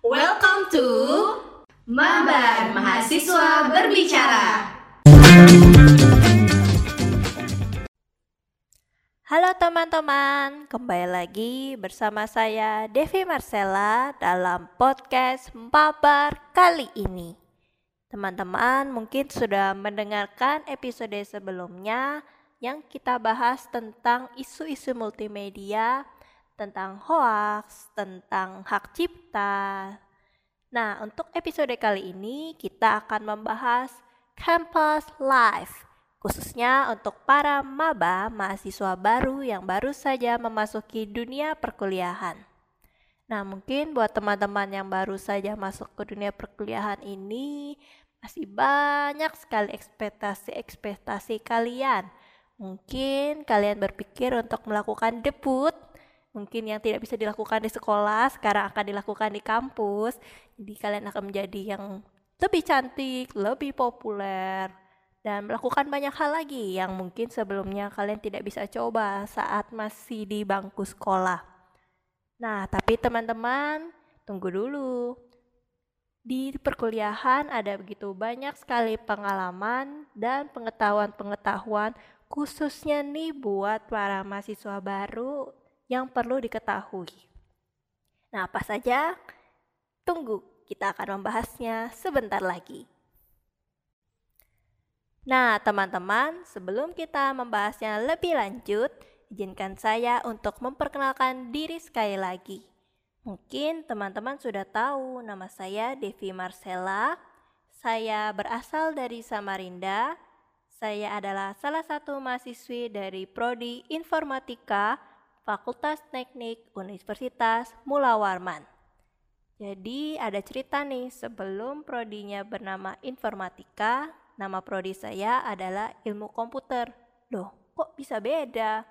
Welcome to Mabar Mahasiswa Berbicara. Halo teman-teman, kembali lagi bersama saya Devi Marcella dalam podcast Mabar kali ini. Teman-teman mungkin sudah mendengarkan episode sebelumnya yang kita bahas tentang isu-isu multimedia tentang hoax, tentang hak cipta. Nah, untuk episode kali ini kita akan membahas Campus Life, khususnya untuk para maba mahasiswa baru yang baru saja memasuki dunia perkuliahan. Nah, mungkin buat teman-teman yang baru saja masuk ke dunia perkuliahan ini masih banyak sekali ekspektasi-ekspektasi kalian. Mungkin kalian berpikir untuk melakukan debut mungkin yang tidak bisa dilakukan di sekolah sekarang akan dilakukan di kampus. Jadi kalian akan menjadi yang lebih cantik lebih populer dan melakukan banyak hal lagi yang mungkin sebelumnya kalian tidak bisa coba saat masih di bangku sekolah. Nah tapi teman-teman tunggu dulu. Di perkuliahan ada begitu banyak sekali pengalaman dan pengetahuan-pengetahuan khususnya nih buat para mahasiswa baru yang perlu diketahui. Nah, apa saja? Tunggu, kita akan membahasnya sebentar lagi. Nah, teman-teman, sebelum kita membahasnya lebih lanjut, izinkan saya untuk memperkenalkan diri sekali lagi. Mungkin teman-teman sudah tahu nama saya Devi Marcella. Saya berasal dari Samarinda. Saya adalah salah satu mahasiswi dari prodi Informatika Fakultas Teknik Universitas Mula Warman. Jadi ada cerita nih, sebelum prodinya bernama Informatika, nama prodi saya adalah Ilmu Komputer. Loh, kok bisa beda?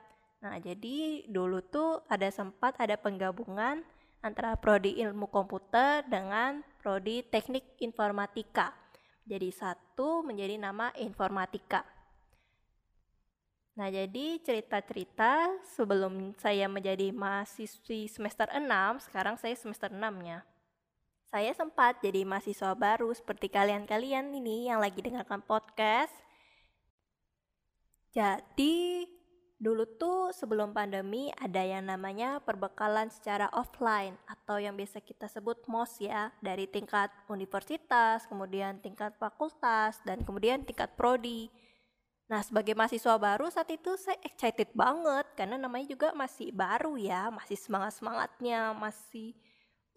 Nah, jadi dulu tuh ada sempat ada penggabungan antara prodi Ilmu Komputer dengan prodi Teknik Informatika. Jadi satu menjadi nama Informatika. Nah, jadi cerita-cerita sebelum saya menjadi mahasiswi semester 6, sekarang saya semester 6-nya. Saya sempat jadi mahasiswa baru seperti kalian-kalian ini yang lagi dengarkan podcast. Jadi, dulu tuh sebelum pandemi ada yang namanya perbekalan secara offline atau yang biasa kita sebut MOS ya, dari tingkat universitas, kemudian tingkat fakultas, dan kemudian tingkat prodi. Nah, sebagai mahasiswa baru saat itu saya excited banget karena namanya juga masih baru ya, masih semangat-semangatnya, masih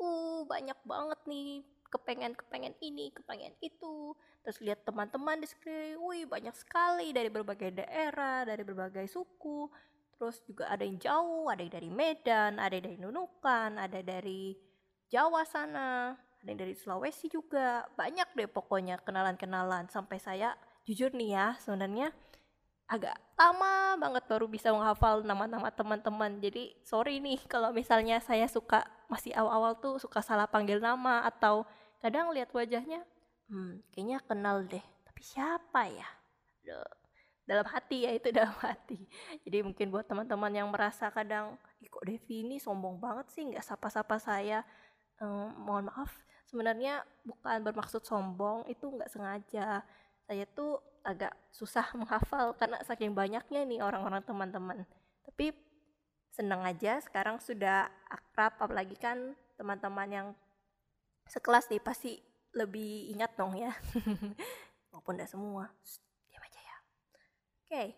uh banyak banget nih kepengen-kepengen ini, kepengen itu. Terus lihat teman-teman di sekeliling, wih banyak sekali dari berbagai daerah, dari berbagai suku. Terus juga ada yang jauh, ada yang dari Medan, ada yang dari Nunukan, ada dari Jawa sana, ada yang dari Sulawesi juga. Banyak deh pokoknya kenalan-kenalan sampai saya jujur nih ya sebenarnya agak lama banget baru bisa menghafal nama-nama teman-teman. Jadi sorry nih kalau misalnya saya suka masih awal-awal tuh suka salah panggil nama atau kadang lihat wajahnya hmm kayaknya kenal deh tapi siapa ya? Duh, dalam hati ya itu dalam hati. Jadi mungkin buat teman-teman yang merasa kadang Ih, kok Devi ini sombong banget sih nggak sapa-sapa saya? Um, mohon maaf sebenarnya bukan bermaksud sombong itu nggak sengaja saya tuh agak susah menghafal karena saking banyaknya nih orang-orang teman-teman. Tapi seneng aja sekarang sudah akrab apalagi kan teman-teman yang sekelas nih pasti lebih ingat dong ya. Maupun tidak semua. Diam aja ya. Oke. Okay.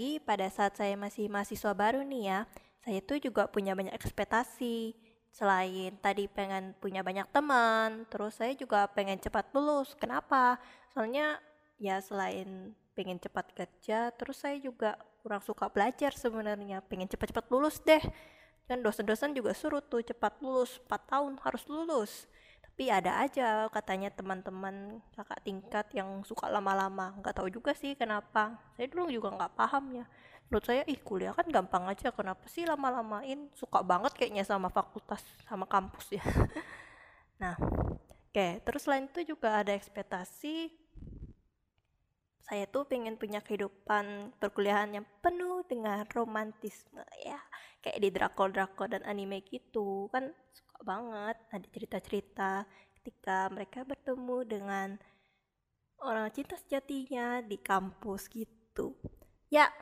lagi pada saat saya masih mahasiswa baru nih ya saya tuh juga punya banyak ekspektasi selain tadi pengen punya banyak teman, terus saya juga pengen cepat lulus. Kenapa? Soalnya ya selain pengen cepat kerja, terus saya juga kurang suka belajar sebenarnya. Pengen cepat-cepat lulus deh. Dan dosen-dosen juga suruh tuh cepat lulus, 4 tahun harus lulus. Tapi ada aja katanya teman-teman kakak tingkat yang suka lama-lama. Nggak tahu juga sih kenapa. Saya dulu juga nggak paham ya menurut saya ih kuliah kan gampang aja kenapa sih lama-lamain? Suka banget kayaknya sama fakultas sama kampus ya. Nah oke okay. terus selain itu juga ada ekspektasi. Saya tuh pengen punya kehidupan perkuliahan yang penuh dengan romantisme ya kayak di drakor-drakor dan anime gitu. Kan suka banget ada cerita-cerita ketika mereka bertemu dengan orang cinta sejatinya di kampus gitu. Ya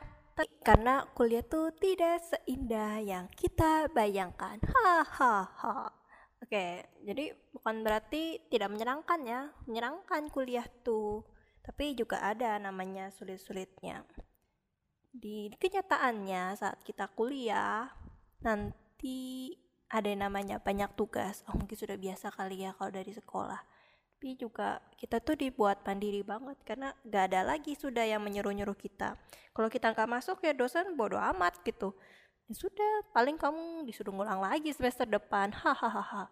karena kuliah tuh tidak seindah yang kita bayangkan. Hahaha oke jadi bukan berarti tidak menyenangkan ya. Menyenangkan kuliah tuh. Tapi juga ada namanya sulit-sulitnya. Di kenyataannya saat kita kuliah nanti ada yang namanya banyak tugas. Oh mungkin sudah biasa kali ya kalau dari sekolah tapi juga kita tuh dibuat mandiri banget karena gak ada lagi sudah yang menyuruh-nyuruh kita. Kalau kita nggak masuk ya dosen bodoh amat gitu. Ya sudah paling kamu disuruh ngulang lagi semester depan. Hahaha.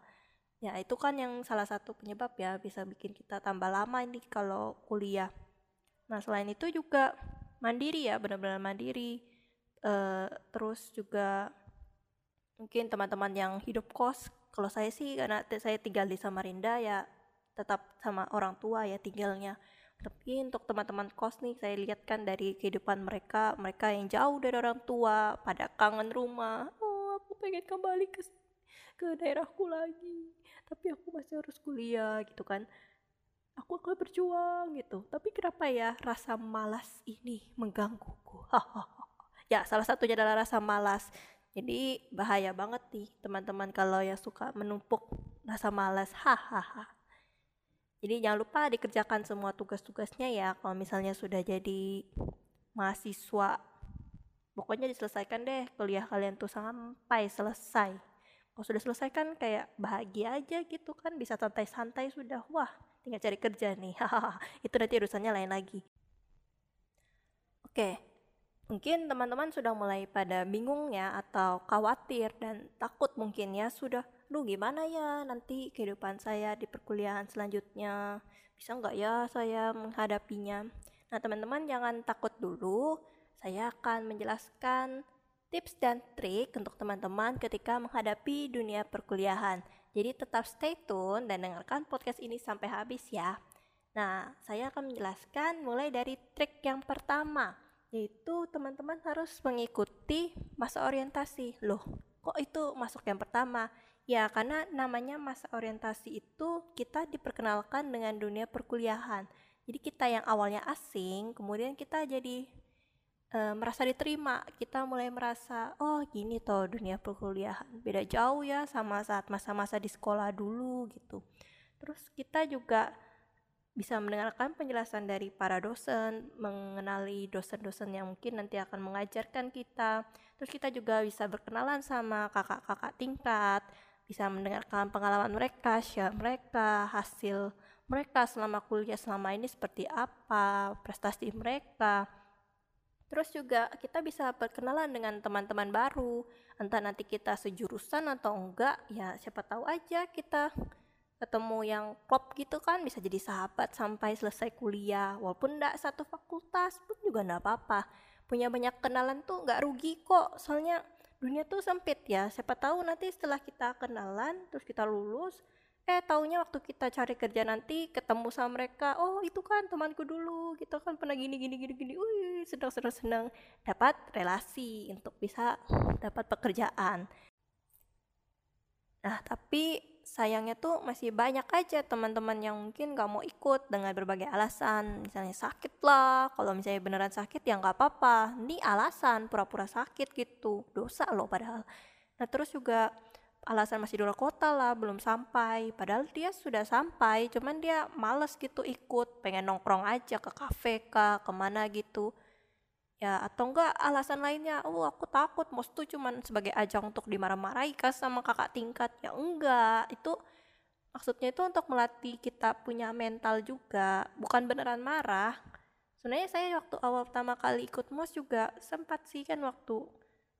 Ya itu kan yang salah satu penyebab ya bisa bikin kita tambah lama ini kalau kuliah. Nah selain itu juga mandiri ya benar-benar mandiri. Uh, terus juga mungkin teman-teman yang hidup kos kalau saya sih karena saya tinggal di Samarinda ya tetap sama orang tua ya tinggalnya. Tapi untuk teman-teman kos nih saya lihat kan dari kehidupan mereka mereka yang jauh dari orang tua pada kangen rumah. Oh aku pengen kembali ke ke daerahku lagi. Tapi aku masih harus kuliah gitu kan. Aku akan berjuang gitu. Tapi kenapa ya rasa malas ini menggangguku? Ya salah satunya adalah rasa malas. Jadi bahaya banget nih teman-teman kalau yang suka menumpuk rasa malas. Hahaha jadi jangan lupa dikerjakan semua tugas-tugasnya ya kalau misalnya sudah jadi mahasiswa. Pokoknya diselesaikan deh kuliah kalian tuh sampai selesai. Kalau sudah selesai kan kayak bahagia aja gitu kan bisa santai-santai sudah. Wah, tinggal cari kerja nih. Itu nanti urusannya lain lagi. Oke, mungkin teman-teman sudah mulai pada bingung ya atau khawatir dan takut mungkin ya sudah duh gimana ya nanti kehidupan saya di perkuliahan selanjutnya? Bisa nggak ya saya menghadapinya? Nah teman-teman jangan takut dulu. Saya akan menjelaskan tips dan trik untuk teman-teman ketika menghadapi dunia perkuliahan. Jadi tetap stay tune dan dengarkan podcast ini sampai habis ya. Nah saya akan menjelaskan mulai dari trik yang pertama yaitu teman-teman harus mengikuti masa orientasi. Loh kok itu masuk yang pertama Ya, karena namanya masa orientasi itu kita diperkenalkan dengan dunia perkuliahan. Jadi kita yang awalnya asing, kemudian kita jadi e, merasa diterima. Kita mulai merasa, oh gini toh dunia perkuliahan. Beda jauh ya sama saat masa-masa di sekolah dulu gitu. Terus kita juga bisa mendengarkan penjelasan dari para dosen, mengenali dosen-dosen yang mungkin nanti akan mengajarkan kita. Terus kita juga bisa berkenalan sama kakak-kakak tingkat, bisa mendengarkan pengalaman mereka, share mereka, hasil mereka selama kuliah selama ini seperti apa, prestasi mereka. Terus juga kita bisa berkenalan dengan teman-teman baru, entah nanti kita sejurusan atau enggak, ya siapa tahu aja kita ketemu yang klop gitu kan bisa jadi sahabat sampai selesai kuliah walaupun enggak satu fakultas pun juga enggak apa-apa punya banyak kenalan tuh enggak rugi kok soalnya dunia tuh sempit ya. Siapa tahu nanti setelah kita kenalan terus kita lulus eh taunya waktu kita cari kerja nanti ketemu sama mereka oh itu kan temanku dulu kita kan pernah gini gini gini gini. Wih sedang sedang senang. Dapat relasi untuk bisa dapat pekerjaan. Nah tapi sayangnya tuh masih banyak aja teman-teman yang mungkin gak mau ikut dengan berbagai alasan. Misalnya sakit lah. Kalau misalnya beneran sakit ya nggak apa-apa. Ini alasan pura-pura sakit gitu. Dosa loh padahal. Nah terus juga alasan masih di luar kota lah belum sampai. Padahal dia sudah sampai cuman dia males gitu ikut. Pengen nongkrong aja ke kafe kah ke mana gitu ya atau enggak alasan lainnya oh aku takut mos tuh cuman sebagai ajang untuk dimarah-marahi kan sama kakak tingkat. Ya enggak itu maksudnya itu untuk melatih kita punya mental juga bukan beneran marah. Sebenarnya saya waktu awal pertama kali ikut mos juga sempat sih kan waktu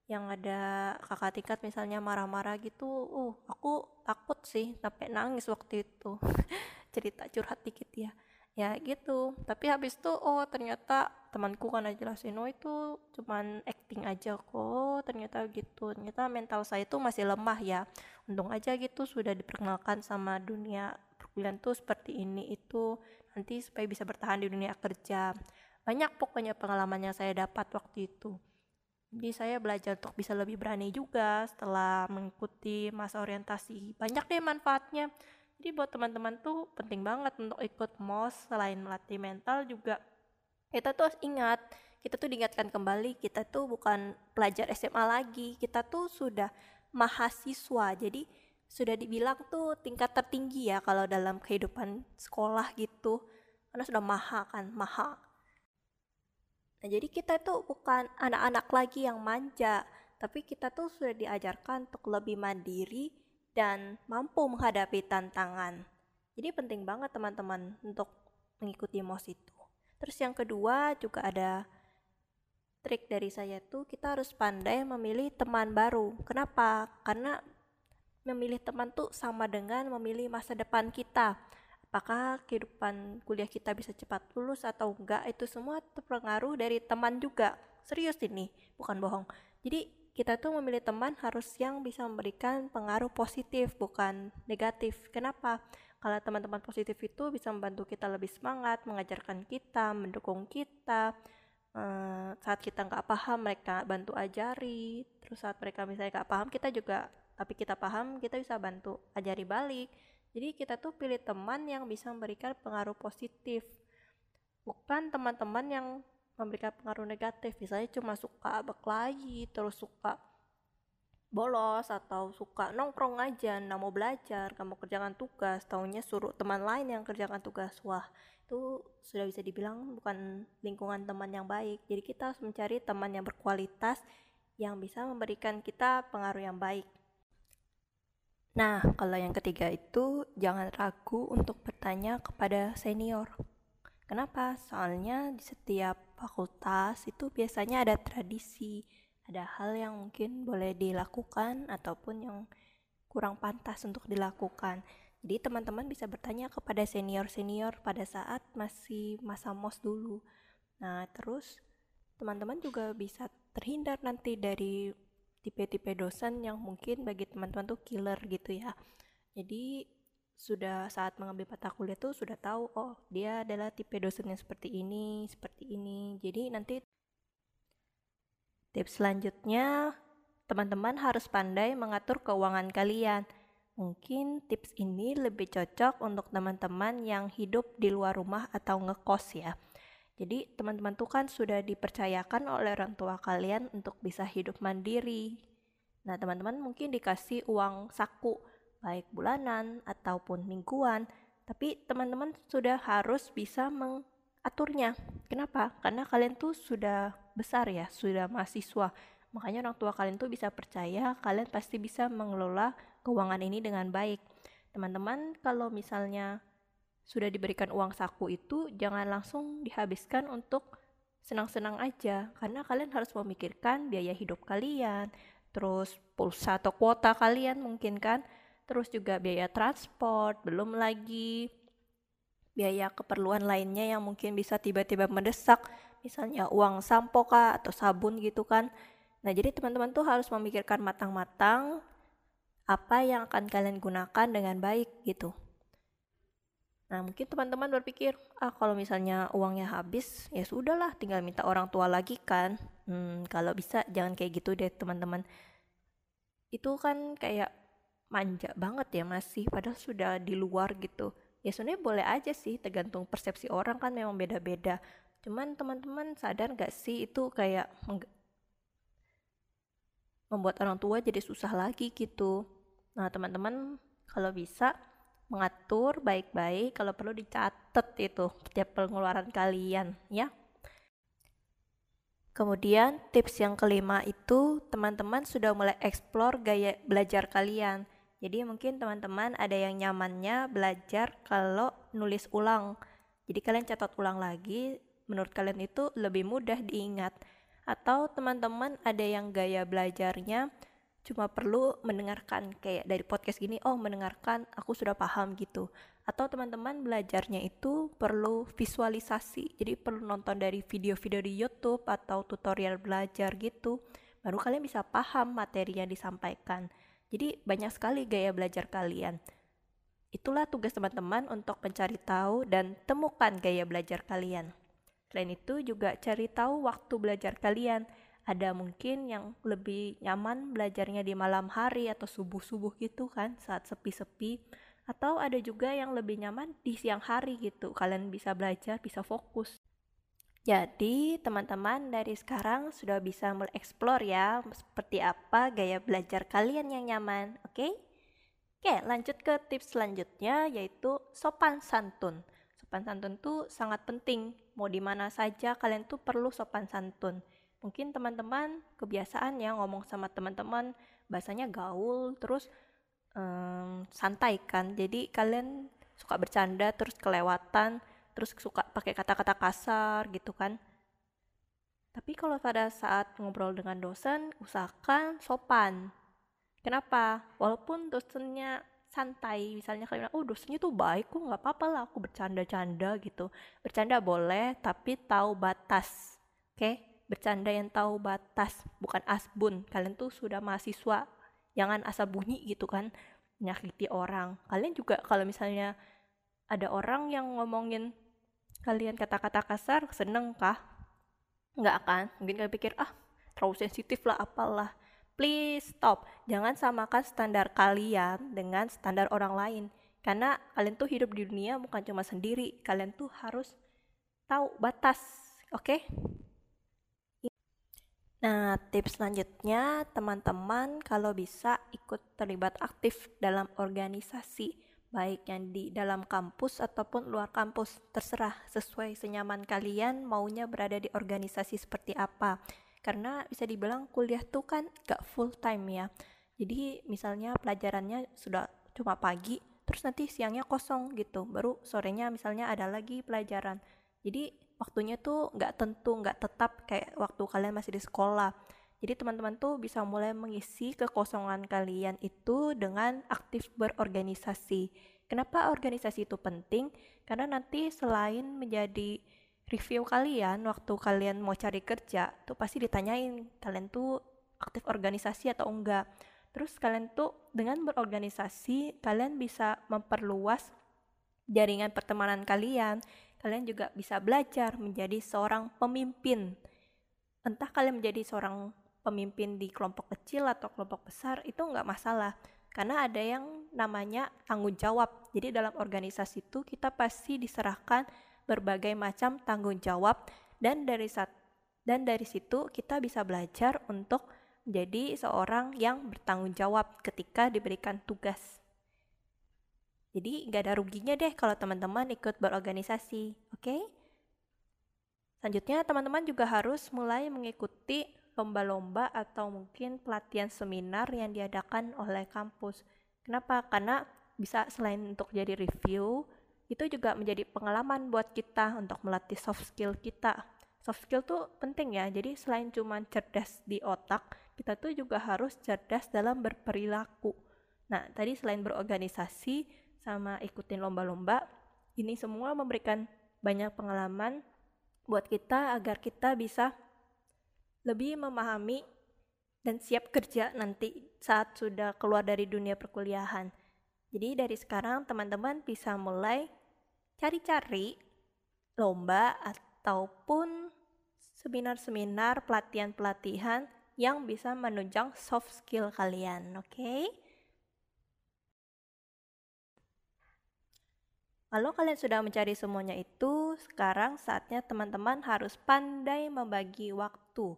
yang ada kakak tingkat misalnya marah-marah gitu uh aku takut sih sampai nangis waktu itu. Cerita curhat dikit ya. Ya gitu. Tapi habis itu oh ternyata temanku kan jelasin oh itu cuman acting aja kok. Ternyata gitu ternyata mental saya itu masih lemah ya. Untung aja gitu sudah diperkenalkan sama dunia perkuliahan tuh seperti ini itu nanti supaya bisa bertahan di dunia kerja. Banyak pokoknya pengalaman yang saya dapat waktu itu. Jadi saya belajar untuk bisa lebih berani juga setelah mengikuti masa orientasi. Banyak deh manfaatnya. Jadi buat teman-teman tuh penting banget untuk ikut MOS selain melatih mental juga kita tuh ingat kita tuh diingatkan kembali kita tuh bukan pelajar SMA lagi kita tuh sudah mahasiswa. Jadi sudah dibilang tuh tingkat tertinggi ya kalau dalam kehidupan sekolah gitu. Karena sudah maha kan maha. Nah jadi kita tuh bukan anak-anak lagi yang manja tapi kita tuh sudah diajarkan untuk lebih mandiri dan mampu menghadapi tantangan. Jadi penting banget teman-teman untuk mengikuti MOS itu terus yang kedua juga ada trik dari saya tuh kita harus pandai memilih teman baru kenapa karena memilih teman tuh sama dengan memilih masa depan kita. Apakah kehidupan kuliah kita bisa cepat lulus atau enggak, itu semua terpengaruh dari teman juga. Serius ini, bukan bohong. Jadi kita tuh memilih teman harus yang bisa memberikan pengaruh positif, bukan negatif. Kenapa? Kalau teman-teman positif itu bisa membantu kita lebih semangat, mengajarkan kita, mendukung kita, eh, saat kita nggak paham mereka bantu ajari terus saat mereka misalnya nggak paham kita juga tapi kita paham kita bisa bantu ajari balik. Jadi kita tuh pilih teman yang bisa memberikan pengaruh positif bukan teman-teman yang memberikan pengaruh negatif. Misalnya cuma suka berkelahi terus suka bolos atau suka nongkrong aja nggak mau belajar nggak mau kerjakan tugas tahunya suruh teman lain yang kerjakan tugas wah itu sudah bisa dibilang bukan lingkungan teman yang baik jadi kita harus mencari teman yang berkualitas yang bisa memberikan kita pengaruh yang baik Nah, kalau yang ketiga itu jangan ragu untuk bertanya kepada senior. Kenapa? Soalnya di setiap fakultas itu biasanya ada tradisi, ada hal yang mungkin boleh dilakukan ataupun yang kurang pantas untuk dilakukan. Jadi teman-teman bisa bertanya kepada senior-senior pada saat masih masa mos dulu. Nah, terus teman-teman juga bisa terhindar nanti dari tipe-tipe dosen yang mungkin bagi teman-teman tuh killer gitu ya jadi sudah saat mengambil mata kuliah tuh sudah tahu oh dia adalah tipe dosen yang seperti ini seperti ini jadi nanti tips selanjutnya teman-teman harus pandai mengatur keuangan kalian mungkin tips ini lebih cocok untuk teman-teman yang hidup di luar rumah atau ngekos ya jadi teman-teman tuh kan sudah dipercayakan oleh orang tua kalian untuk bisa hidup mandiri. Nah teman-teman mungkin dikasih uang saku baik bulanan ataupun mingguan. Tapi teman-teman sudah harus bisa mengaturnya. Kenapa? Karena kalian tuh sudah besar ya, sudah mahasiswa. Makanya orang tua kalian tuh bisa percaya kalian pasti bisa mengelola keuangan ini dengan baik. Teman-teman kalau misalnya sudah diberikan uang saku itu jangan langsung dihabiskan untuk senang-senang aja karena kalian harus memikirkan biaya hidup kalian terus pulsa atau kuota kalian mungkin kan terus juga biaya transport belum lagi biaya keperluan lainnya yang mungkin bisa tiba-tiba mendesak misalnya uang sampo kah atau sabun gitu kan nah jadi teman-teman tuh harus memikirkan matang-matang apa yang akan kalian gunakan dengan baik gitu Nah, mungkin teman-teman berpikir, ah kalau misalnya uangnya habis, ya sudahlah, tinggal minta orang tua lagi kan. Hmm, kalau bisa jangan kayak gitu deh teman-teman. Itu kan kayak manja banget ya masih, padahal sudah di luar gitu. Ya sebenarnya boleh aja sih, tergantung persepsi orang kan memang beda-beda. Cuman teman-teman sadar gak sih itu kayak membuat orang tua jadi susah lagi gitu. Nah teman-teman kalau bisa mengatur baik-baik kalau perlu dicatat itu setiap pengeluaran kalian ya Kemudian tips yang kelima itu teman-teman sudah mulai explore gaya belajar kalian. Jadi mungkin teman-teman ada yang nyamannya belajar kalau nulis ulang. Jadi kalian catat ulang lagi, menurut kalian itu lebih mudah diingat. Atau teman-teman ada yang gaya belajarnya cuma perlu mendengarkan kayak dari podcast gini oh mendengarkan aku sudah paham gitu atau teman-teman belajarnya itu perlu visualisasi jadi perlu nonton dari video-video di YouTube atau tutorial belajar gitu baru kalian bisa paham materi yang disampaikan jadi banyak sekali gaya belajar kalian itulah tugas teman-teman untuk mencari tahu dan temukan gaya belajar kalian Selain itu juga cari tahu waktu belajar kalian. Ada mungkin yang lebih nyaman belajarnya di malam hari atau subuh-subuh gitu kan saat sepi-sepi. Atau ada juga yang lebih nyaman di siang hari gitu. Kalian bisa belajar, bisa fokus. Jadi, teman-teman dari sekarang sudah bisa mulai explore ya, seperti apa gaya belajar kalian yang nyaman, oke? Okay? Oke, lanjut ke tips selanjutnya yaitu sopan santun. Sopan santun itu sangat penting. Mau di mana saja kalian tuh perlu sopan santun. Mungkin teman-teman kebiasaan ya ngomong sama teman-teman bahasanya gaul, terus um, santai kan. Jadi kalian suka bercanda terus kelewatan terus suka pakai kata-kata kasar gitu kan. Tapi kalau pada saat ngobrol dengan dosen usahakan sopan. Kenapa? Walaupun dosennya santai misalnya kalian oh dosennya tuh baik kok nggak apa-apa lah aku bercanda-canda gitu. Bercanda boleh tapi tahu batas oke? Okay? bercanda yang tahu batas bukan asbun. Kalian tuh sudah mahasiswa jangan asal bunyi gitu kan menyakiti orang. Kalian juga kalau misalnya ada orang yang ngomongin kalian kata-kata kasar seneng kah? Nggak akan mungkin kalian pikir ah terlalu sensitif lah apalah. Please stop. Jangan samakan standar kalian dengan standar orang lain. Karena kalian tuh hidup di dunia bukan cuma sendiri. Kalian tuh harus tahu batas oke? Okay? Nah, tips selanjutnya, teman-teman kalau bisa ikut terlibat aktif dalam organisasi baik yang di dalam kampus ataupun luar kampus. Terserah sesuai senyaman kalian maunya berada di organisasi seperti apa. Karena bisa dibilang kuliah tuh kan gak full time ya. Jadi misalnya pelajarannya sudah cuma pagi terus nanti siangnya kosong gitu. Baru sorenya misalnya ada lagi pelajaran. Jadi waktunya tuh gak tentu gak tetap kayak waktu kalian masih di sekolah jadi teman-teman tuh bisa mulai mengisi kekosongan kalian itu dengan aktif berorganisasi. Kenapa organisasi itu penting? Karena nanti selain menjadi review kalian waktu kalian mau cari kerja, tuh pasti ditanyain kalian tuh aktif organisasi atau enggak. Terus kalian tuh dengan berorganisasi, kalian bisa memperluas jaringan pertemanan kalian. Kalian juga bisa belajar menjadi seorang pemimpin. Entah kalian menjadi seorang pemimpin di kelompok kecil atau kelompok besar itu nggak masalah. Karena ada yang namanya tanggung jawab. Jadi dalam organisasi itu kita pasti diserahkan berbagai macam tanggung jawab. Dan dari saat dan dari situ kita bisa belajar untuk menjadi seorang yang bertanggung jawab ketika diberikan tugas. Jadi nggak ada ruginya deh kalau teman-teman ikut berorganisasi oke? Okay? Selanjutnya, teman-teman juga harus mulai mengikuti lomba-lomba atau mungkin pelatihan seminar yang diadakan oleh kampus. Kenapa? Karena bisa selain untuk jadi review, itu juga menjadi pengalaman buat kita untuk melatih soft skill kita. Soft skill tuh penting ya, jadi selain cuma cerdas di otak, kita tuh juga harus cerdas dalam berperilaku. Nah, tadi selain berorganisasi sama ikutin lomba-lomba, ini semua memberikan banyak pengalaman buat kita agar kita bisa lebih memahami dan siap kerja nanti saat sudah keluar dari dunia perkuliahan. Jadi dari sekarang teman-teman bisa mulai cari-cari lomba ataupun seminar-seminar pelatihan-pelatihan yang bisa menunjang soft skill kalian, oke? Okay? Kalau kalian sudah mencari semuanya itu, sekarang saatnya teman-teman harus pandai membagi waktu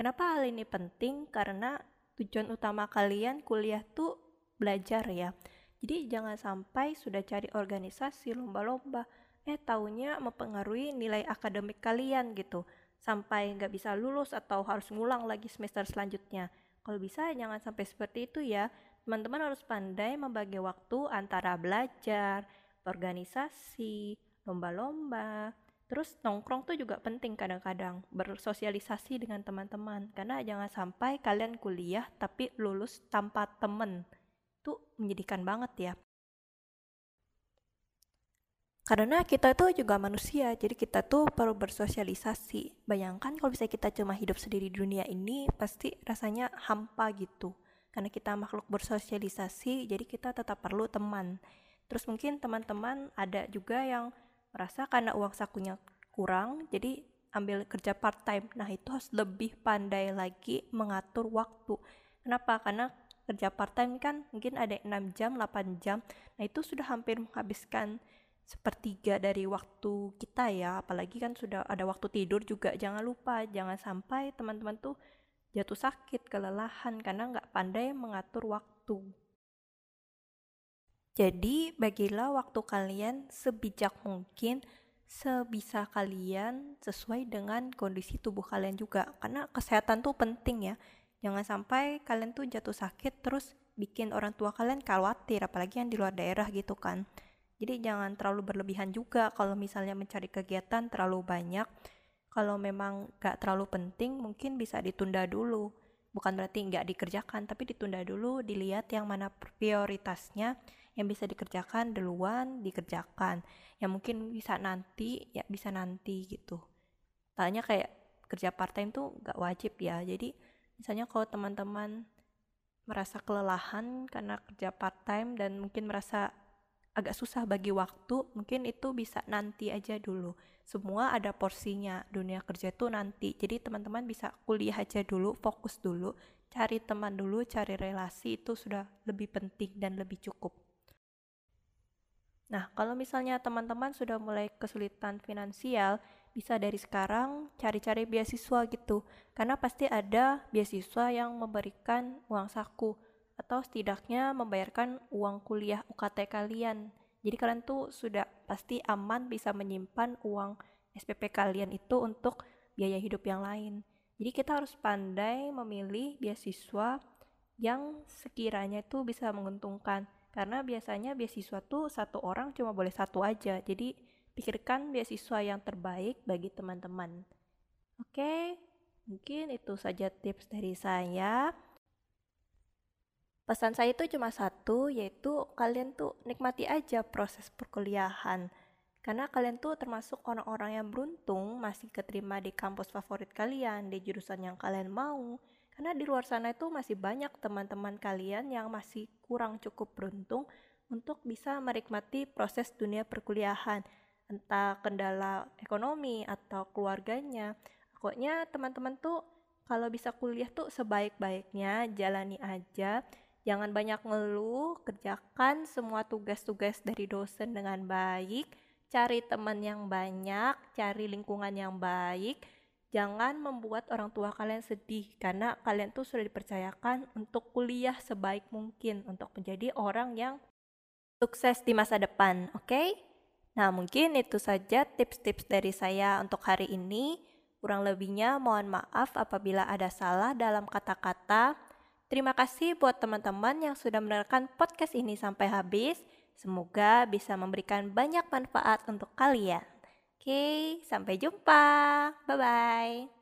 Kenapa hal ini penting? Karena tujuan utama kalian kuliah tuh belajar ya. Jadi jangan sampai sudah cari organisasi lomba-lomba, eh taunya mempengaruhi nilai akademik kalian gitu. Sampai nggak bisa lulus atau harus ngulang lagi semester selanjutnya. Kalau bisa jangan sampai seperti itu ya. Teman-teman harus pandai membagi waktu antara belajar, organisasi, lomba-lomba, Terus nongkrong tuh juga penting kadang-kadang bersosialisasi dengan teman-teman karena jangan sampai kalian kuliah tapi lulus tanpa temen. Itu menyedihkan banget ya. Karena kita tuh juga manusia, jadi kita tuh perlu bersosialisasi. Bayangkan kalau bisa kita cuma hidup sendiri di dunia ini, pasti rasanya hampa gitu. Karena kita makhluk bersosialisasi, jadi kita tetap perlu teman. Terus mungkin teman-teman ada juga yang merasa karena uang sakunya kurang jadi ambil kerja part time. Nah, itu harus lebih pandai lagi mengatur waktu. Kenapa? Karena kerja part time kan mungkin ada 6 jam, 8 jam. Nah, itu sudah hampir menghabiskan sepertiga dari waktu kita ya. Apalagi kan sudah ada waktu tidur juga. Jangan lupa, jangan sampai teman-teman tuh jatuh sakit, kelelahan karena nggak pandai mengatur waktu. Jadi, bagilah waktu kalian sebijak mungkin, sebisa kalian sesuai dengan kondisi tubuh kalian juga. Karena kesehatan tuh penting ya. Jangan sampai kalian tuh jatuh sakit terus bikin orang tua kalian khawatir, apalagi yang di luar daerah gitu kan. Jadi jangan terlalu berlebihan juga kalau misalnya mencari kegiatan terlalu banyak. Kalau memang gak terlalu penting, mungkin bisa ditunda dulu. Bukan berarti nggak dikerjakan, tapi ditunda dulu, dilihat yang mana prioritasnya, yang bisa dikerjakan duluan dikerjakan. Yang mungkin bisa nanti ya bisa nanti gitu. Tanya kayak kerja part time tuh nggak wajib ya. Jadi misalnya kalau teman-teman merasa kelelahan karena kerja part time dan mungkin merasa agak susah bagi waktu mungkin itu bisa nanti aja dulu. Semua ada porsinya dunia kerja itu nanti. Jadi teman-teman bisa kuliah aja dulu fokus dulu cari teman dulu cari relasi itu sudah lebih penting dan lebih cukup Nah, kalau misalnya teman-teman sudah mulai kesulitan finansial, bisa dari sekarang cari-cari beasiswa gitu. Karena pasti ada beasiswa yang memberikan uang saku atau setidaknya membayarkan uang kuliah UKT kalian. Jadi kalian tuh sudah pasti aman bisa menyimpan uang SPP kalian itu untuk biaya hidup yang lain. Jadi kita harus pandai memilih beasiswa yang sekiranya itu bisa menguntungkan karena biasanya beasiswa tuh satu orang cuma boleh satu aja. Jadi pikirkan beasiswa yang terbaik bagi teman-teman. Oke mungkin itu saja tips dari saya. Pesan saya itu cuma satu yaitu kalian tuh nikmati aja proses perkuliahan. Karena kalian tuh termasuk orang-orang yang beruntung masih keterima di kampus favorit kalian di jurusan yang kalian mau karena di luar sana itu masih banyak teman-teman kalian yang masih kurang cukup beruntung untuk bisa menikmati proses dunia perkuliahan, entah kendala ekonomi atau keluarganya. Pokoknya teman-teman tuh kalau bisa kuliah tuh sebaik-baiknya jalani aja. Jangan banyak ngeluh, kerjakan semua tugas-tugas dari dosen dengan baik, cari teman yang banyak, cari lingkungan yang baik, Jangan membuat orang tua kalian sedih karena kalian tuh sudah dipercayakan untuk kuliah sebaik mungkin untuk menjadi orang yang sukses di masa depan, oke? Okay? Nah, mungkin itu saja tips-tips dari saya untuk hari ini. Kurang lebihnya mohon maaf apabila ada salah dalam kata-kata. Terima kasih buat teman-teman yang sudah mendengarkan podcast ini sampai habis. Semoga bisa memberikan banyak manfaat untuk kalian. Oke, sampai jumpa. Bye bye.